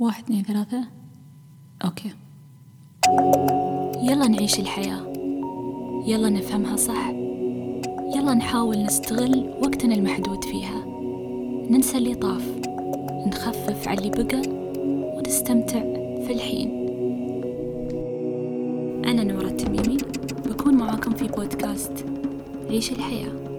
واحد اثنين ثلاثة. أوكي. يلا نعيش الحياة. يلا نفهمها صح. يلا نحاول نستغل وقتنا المحدود فيها. ننسى اللي طاف. نخفف على اللي بقى ونستمتع في الحين. أنا نورة التميمي بكون معاكم في بودكاست عيش الحياة.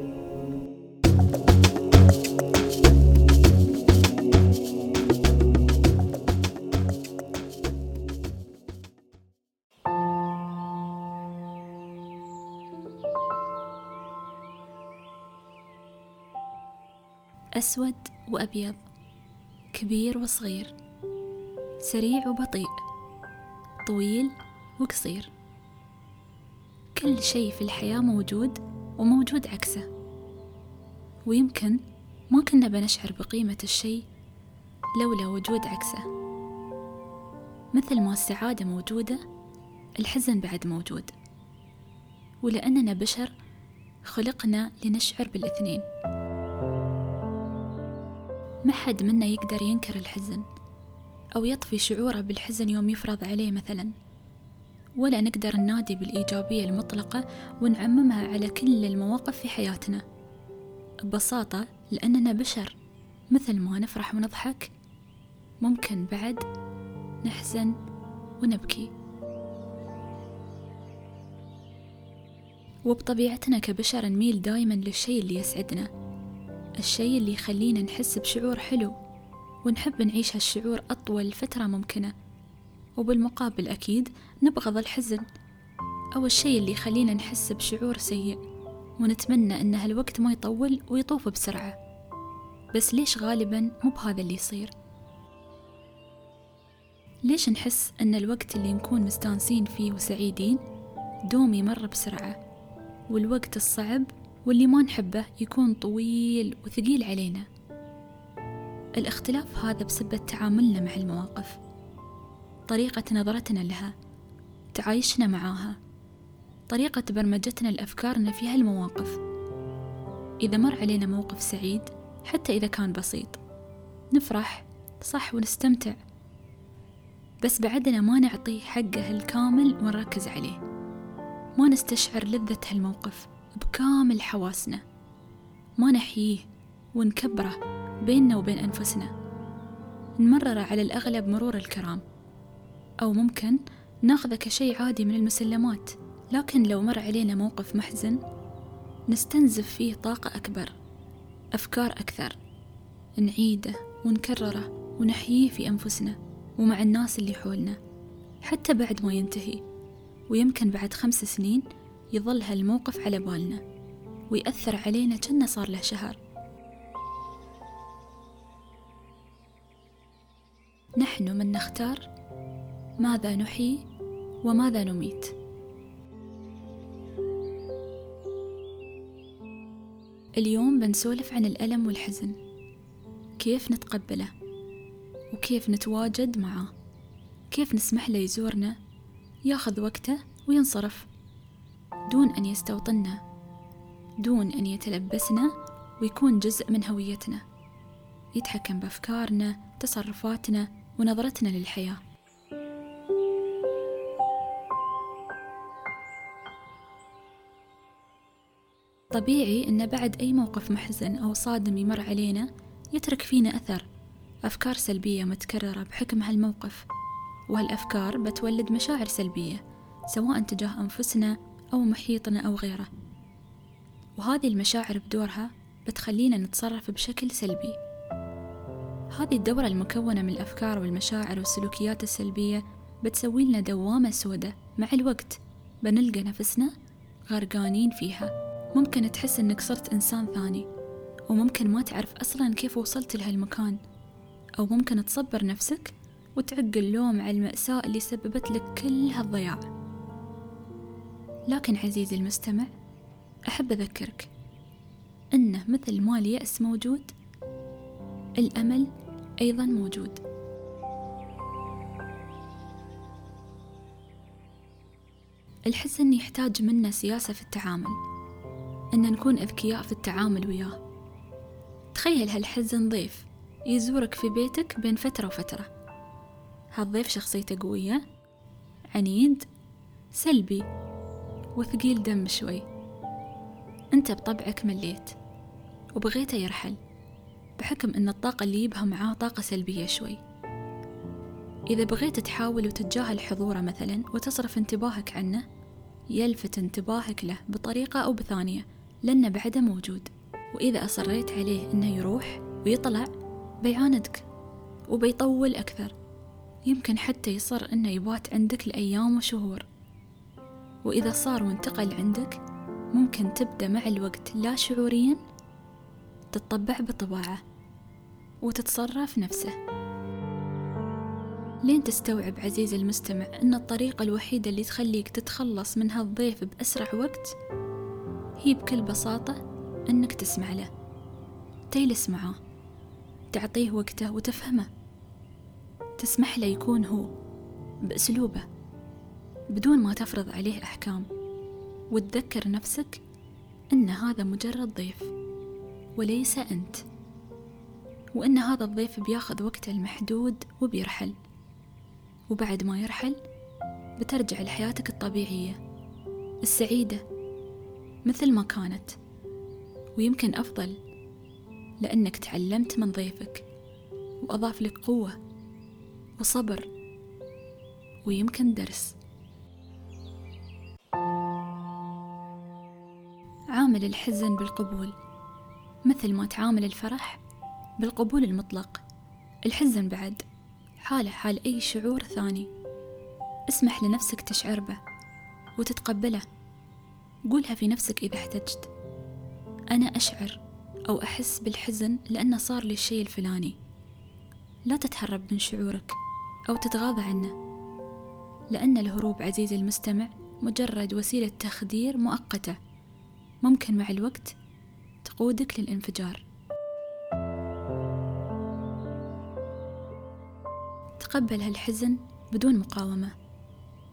أسود وأبيض كبير وصغير سريع وبطيء طويل وقصير. كل شيء في الحياة موجود وموجود عكسه. ويمكن ما كنا بنشعر بقيمة الشيء لولا وجود عكسه. مثل ما السعادة موجودة الحزن بعد موجود. ولأننا بشر خلقنا لنشعر بالاثنين. ما حد منا يقدر ينكر الحزن أو يطفي شعوره بالحزن يوم يفرض عليه مثلا. ولا نقدر ننادي بالإيجابية المطلقة ونعممها على كل المواقف في حياتنا. ببساطة لأننا بشر مثل ما نفرح ونضحك ممكن بعد نحزن ونبكي. وبطبيعتنا كبشر نميل دايما للشيء اللي يسعدنا. الشيء اللي يخلينا نحس بشعور حلو ونحب نعيش هالشعور أطول فترة ممكنة. وبالمقابل أكيد نبغض الحزن أو الشيء اللي يخلينا نحس بشعور سيء ونتمنى أن هالوقت ما يطول ويطوف بسرعة. بس ليش غالبا مو بهذا اللي يصير؟ ليش نحس أن الوقت اللي نكون مستانسين فيه وسعيدين دوم يمر بسرعة؟ والوقت الصعب واللي ما نحبه يكون طويل وثقيل علينا. الاختلاف هذا بسبب تعاملنا مع المواقف طريقة نظرتنا لها تعايشنا معاها طريقة برمجتنا لأفكارنا في هالمواقف. إذا مر علينا موقف سعيد حتى إذا كان بسيط نفرح صح ونستمتع. بس بعدنا ما نعطيه حقه الكامل ونركز عليه. ما نستشعر لذة هالموقف. بكامل حواسنا. ما نحييه ونكبره بيننا وبين أنفسنا. نمرره على الأغلب مرور الكرام. أو ممكن ناخذه كشيء عادي من المسلمات لكن لو مر علينا موقف محزن نستنزف فيه طاقة أكبر أفكار أكثر. نعيده ونكرره ونحييه في أنفسنا ومع الناس اللي حولنا حتى بعد ما ينتهي. ويمكن بعد خمس سنين يظل هالموقف على بالنا ويأثر علينا كأنه صار له شهر. نحن من نختار ماذا نحيي وماذا نميت. اليوم بنسولف عن الألم والحزن كيف نتقبله وكيف نتواجد معاه كيف نسمح له يزورنا ياخذ وقته وينصرف. دون أن يستوطنا دون أن يتلبسنا ويكون جزء من هويتنا. يتحكم بأفكارنا تصرفاتنا ونظرتنا للحياة. طبيعي أن بعد أي موقف محزن أو صادم يمر علينا يترك فينا أثر. أفكار سلبية متكررة بحكم هالموقف وهالأفكار بتولد مشاعر سلبية سواء تجاه أنفسنا أو محيطنا أو غيره. وهذه المشاعر بدورها بتخلينا نتصرف بشكل سلبي. هذه الدورة المكونة من الأفكار والمشاعر والسلوكيات السلبية بتسوي لنا دوامة سودة. مع الوقت بنلقى نفسنا غرقانين فيها. ممكن تحس إنك صرت إنسان ثاني وممكن ما تعرف أصلا كيف وصلت لهالمكان. أو ممكن تصبر نفسك وتعق اللوم على المأساة اللي سببت لك كل هالضياع. لكن عزيزي المستمع أحب أذكرك أنه مثل ما اليأس موجود الأمل أيضا موجود. الحزن يحتاج منا سياسة في التعامل أن نكون أذكياء في التعامل وياه. تخيل هالحزن ضيف يزورك في بيتك بين فترة وفترة. هالضيف شخصيته قوية عنيد سلبي. وثقيل دم شوي. أنت بطبعك مليت وبغيته يرحل بحكم أن الطاقة اللي يبها معاه طاقة سلبية شوي. إذا بغيت تحاول وتتجاهل حضوره مثلا وتصرف انتباهك عنه يلفت انتباهك له بطريقة أو بثانية لأنه بعده موجود. وإذا أصريت عليه إنه يروح ويطلع بيعاندك وبيطول أكثر. يمكن حتى يصر إنه يبات عندك لأيام وشهور. وإذا صار وانتقل عندك ممكن تبدأ مع الوقت لا شعوريا تتطبع بطباعة وتتصرف نفسه. لين تستوعب عزيزي المستمع أن الطريقة الوحيدة اللي تخليك تتخلص من هالضيف بأسرع وقت هي بكل بساطة أنك تسمع له تجلس معاه تعطيه وقته وتفهمه. تسمح له يكون هو بأسلوبه. بدون ما تفرض عليه أحكام وتذكر نفسك أن هذا مجرد ضيف وليس أنت وأن هذا الضيف بياخذ وقته المحدود وبيرحل وبعد ما يرحل بترجع لحياتك الطبيعية السعيدة مثل ما كانت ويمكن أفضل لأنك تعلمت من ضيفك وأضاف لك قوة وصبر ويمكن درس. عامل الحزن بالقبول مثل ما تعامل الفرح بالقبول المطلق. الحزن بعد حاله حال أي شعور ثاني. اسمح لنفسك تشعر به وتتقبله. قولها في نفسك إذا احتجت. أنا أشعر أو أحس بالحزن لأنه صار لي الشيء الفلاني. لا تتهرب من شعورك أو تتغاضى عنه لأن الهروب عزيزي المستمع مجرد وسيلة تخدير مؤقتة. ممكن مع الوقت تقودك للانفجار. تقبل هالحزن بدون مقاومة.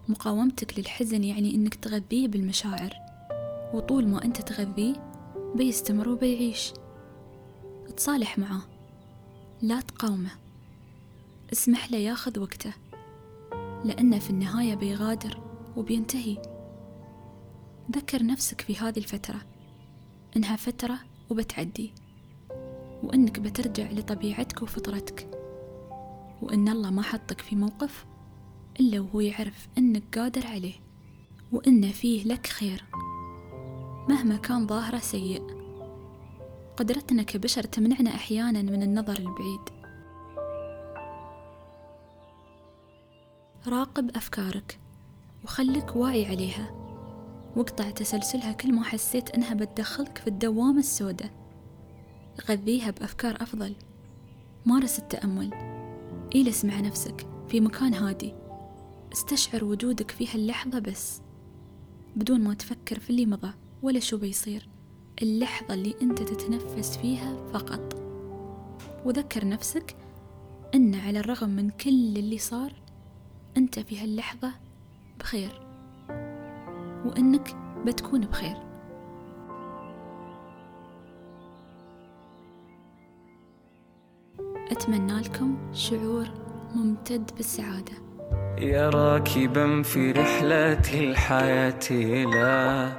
مقاومتك للحزن يعني إنك تغذيه بالمشاعر وطول ما أنت تغذيه بيستمر وبيعيش. تصالح معاه لا تقاومه. اسمح له ياخذ وقته لأنه في النهاية بيغادر وبينتهي. ذكر نفسك في هذه الفترة. إنها فترة وبتعدي. وإنك بترجع لطبيعتك وفطرتك. وإن الله ما حطك في موقف إلا وهو يعرف إنك قادر عليه. وإن فيه لك خير. مهما كان ظاهره سيء. قدرتنا كبشر تمنعنا أحيانا من النظر البعيد. راقب أفكارك. وخلك واعي عليها. واقطع تسلسلها كل ما حسيت إنها بتدخلك في الدوامة السوداء. غذيها بأفكار أفضل. مارس التأمل. اجلس مع نفسك في مكان هادي. استشعر وجودك في هاللحظة بس. بدون ما تفكر في اللي مضى ولا شو بيصير. اللحظة اللي أنت تتنفس فيها فقط. وذكر نفسك أن على الرغم من كل اللي صار أنت في هاللحظة بخير. وأنك بتكون بخير. أتمنى لكم شعور ممتد بالسعادة. يا راكبا في رحلة الحياة لا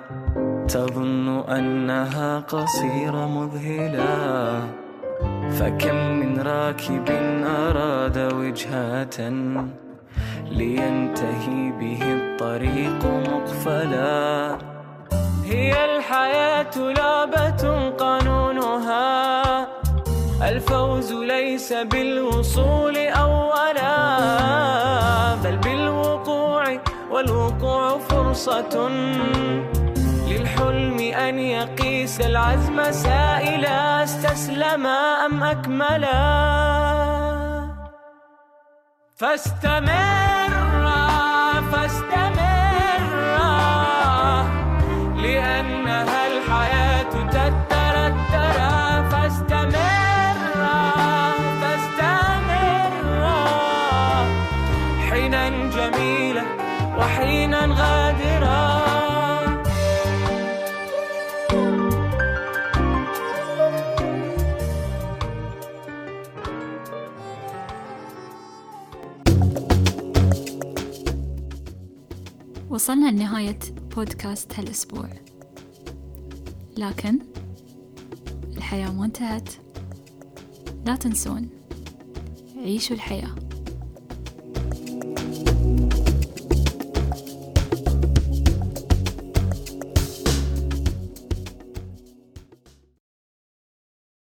تظن أنها قصيرة مذهلة. فكم من راكب أراد وجهة لينتهي به الطريق مقفلا. هي الحياة لعبة قانونها. الفوز ليس بالوصول أولا بل بالوقوع والوقوع فرصة للحلم أن يقيس العزم سائلا. استسلما أم أكملا؟ فاستمر جميلة وحينا غادرة. وصلنا لنهاية بودكاست هالأسبوع. لكن الحياة ما انتهت. لا تنسون عيشوا الحياة.